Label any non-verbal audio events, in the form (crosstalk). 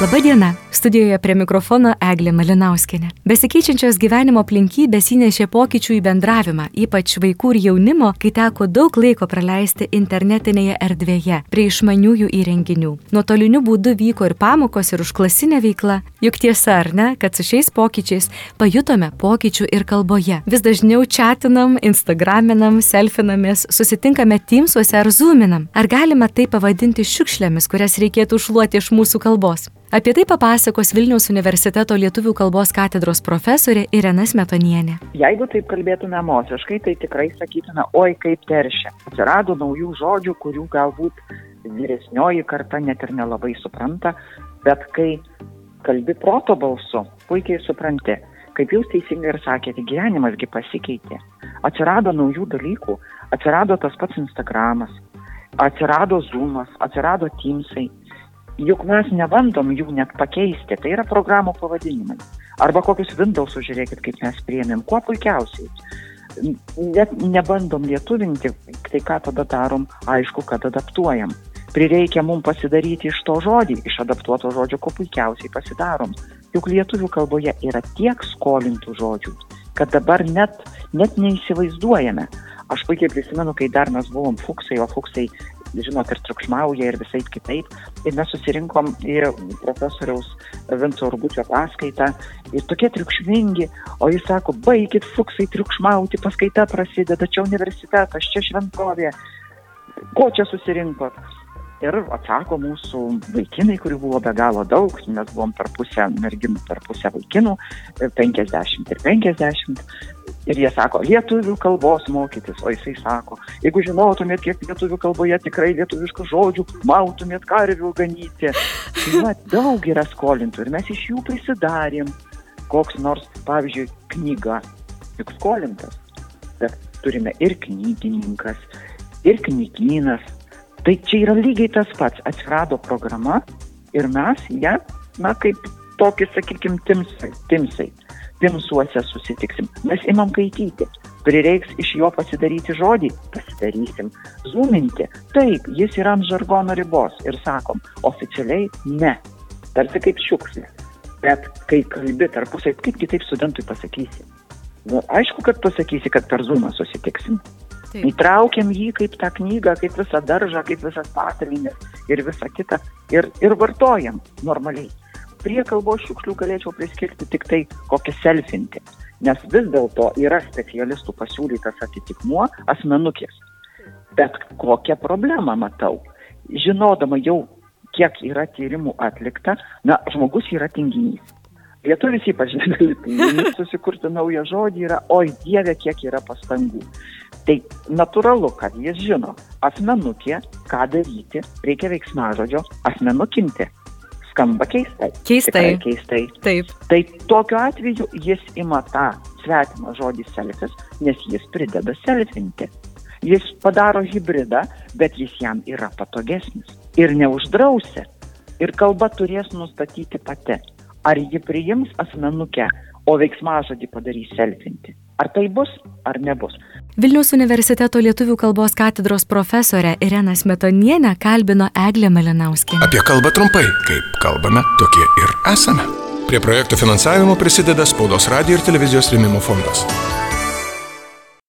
Labadiena, studijoje prie mikrofono Eglė Malinauskinė. Besikeičiančios gyvenimo aplinkybės įnešė pokyčių į bendravimą, ypač vaikų ir jaunimo, kai teko daug laiko praleisti internetinėje erdvėje, prie išmaniųjų įrenginių. Nuotoliniu būdu vyko ir pamokos, ir užklasinė veikla. Juk tiesa, ar ne, kad su šiais pokyčiais pajutome pokyčių ir kalboje. Vis dažniau chatinam, instagraminam, selfinamės, susitinkame Teamsuose ar Zoominam. Ar galima tai pavadinti šiukšlėmis, kurias reikėtų užluoti iš mūsų kalbos? Apie tai papasakos Vilniaus universiteto lietuvių kalbos katedros profesorė Irena Smetonienė. Jeigu taip kalbėtume emociškai, tai tikrai sakytume, oi kaip teršia. Atsirado naujų žodžių, kurių galbūt vyresnioji karta net ir nelabai supranta, bet kai kalbi proto balsu, puikiai supranti, kaip jūs teisingai ir sakėte, gyvenimasgi pasikeitė. Atsirado naujų dalykų, atsirado tas pats Instagramas, atsirado Zoomas, atsirado Teamsai juk mes nebandom jų net pakeisti, tai yra programų pavadinimai. Arba kokius Windows žiūrėkit, kaip mes priėmėm, kuo puikiausiai. Net nebandom lietuvinti, tai ką tada darom, aišku, kad adaptuojam. Prireikia mums pasidaryti iš to žodį, iš adaptuoto žodžio, kuo puikiausiai pasidarom. Juk lietuvių kalboje yra tiek skolintų žodžių, kad dabar net, net neįsivaizduojame. Aš puikiai prisimenu, kai dar mes buvom fuksai, o fuksai žinot, ir triukšmauja ir visai kitaip. Ir mes susirinkom į profesoriaus Vinco Urbučio paskaitą ir tokie triukšmingi, o jis sako, baigit fuksai triukšmauti, paskaita prasideda, čia universitetas, čia šventovė, ko čia susirinkot? Ir atsako mūsų vaikinai, kurių buvo be galo daug, mes buvom per pusę merginų, per pusę vaikinų, 50 ir 50. Ir jie sako, lietuvių kalbos mokytis, o jisai sako, jeigu žinotumėt, kiek lietuvių kalboje tikrai lietuviškų žodžių, mautumėt karvių ganyti. (laughs) Tai va, daug yra skolintų ir mes iš jų prisidarėm. Koks nors, pavyzdžiui, knyga, juk skolintas. Bet turime ir knygininkas, ir knygynas. Tai čia yra lygiai tas pats. Atsirado programa ir mes ją, na, kaip tokį, sakykime, timsai. timsai pimsuose susitiksim. Mes imam kaityti. Prireiks iš jo pasidaryti žodį, pasidarysim. Zoominti. Taip, jis yra ant žargono ribos ir sakom, oficialiai ne. Tarsi kaip šiukšlė. Bet kai kalbi tarpusai, kaip kitaip studentui pasakysi? Nu, aišku, kad pasakysi, kad per zoomą susitiksim. Taip. Įtraukiam jį kaip tą knygą, kaip visą daržą, kaip visas patalinės ir visą kitą ir, ir vartojam normaliai prie kalbos šiukšlių galėčiau priskirti tik tai kokią selfinti, nes vis dėlto yra specialistų pasiūlytas atitikmuo asmenukės. Bet kokią problemą matau? Žinodama jau, kiek yra tyrimų atlikta, na, žmogus yra tinginys. Lietuvis ypač (laughs) tinginys susikurti naują žodį yra, oi dieve, kiek yra pastangų. Tai natūralu, kad jis žino, asmenukė, ką daryti, reikia veiksmažodžio, asmenukinti skamba keistai. Keistai. Tikrai keistai. Taip. Tai tokiu atveju jis ima tą svetimą žodį selfis, nes jis prideda selfinti. Jis padaro hybridą, bet jis jam yra patogesnis. Ir neuždrausi. Ir kalba turės nustatyti pati, ar ji priims asmenukę, o veiksmažodį padarys selfinti. Ar tai bus, ar nebus. Vilniaus universiteto lietuvių kalbos katedros profesorė Irena Smetonienė kalbino Eglę Melinauskį. Apie kalbą trumpai, kaip kalbame, tokie ir esame. Prie projektų finansavimo prisideda Spaudos radio ir televizijos rėmimo fondas.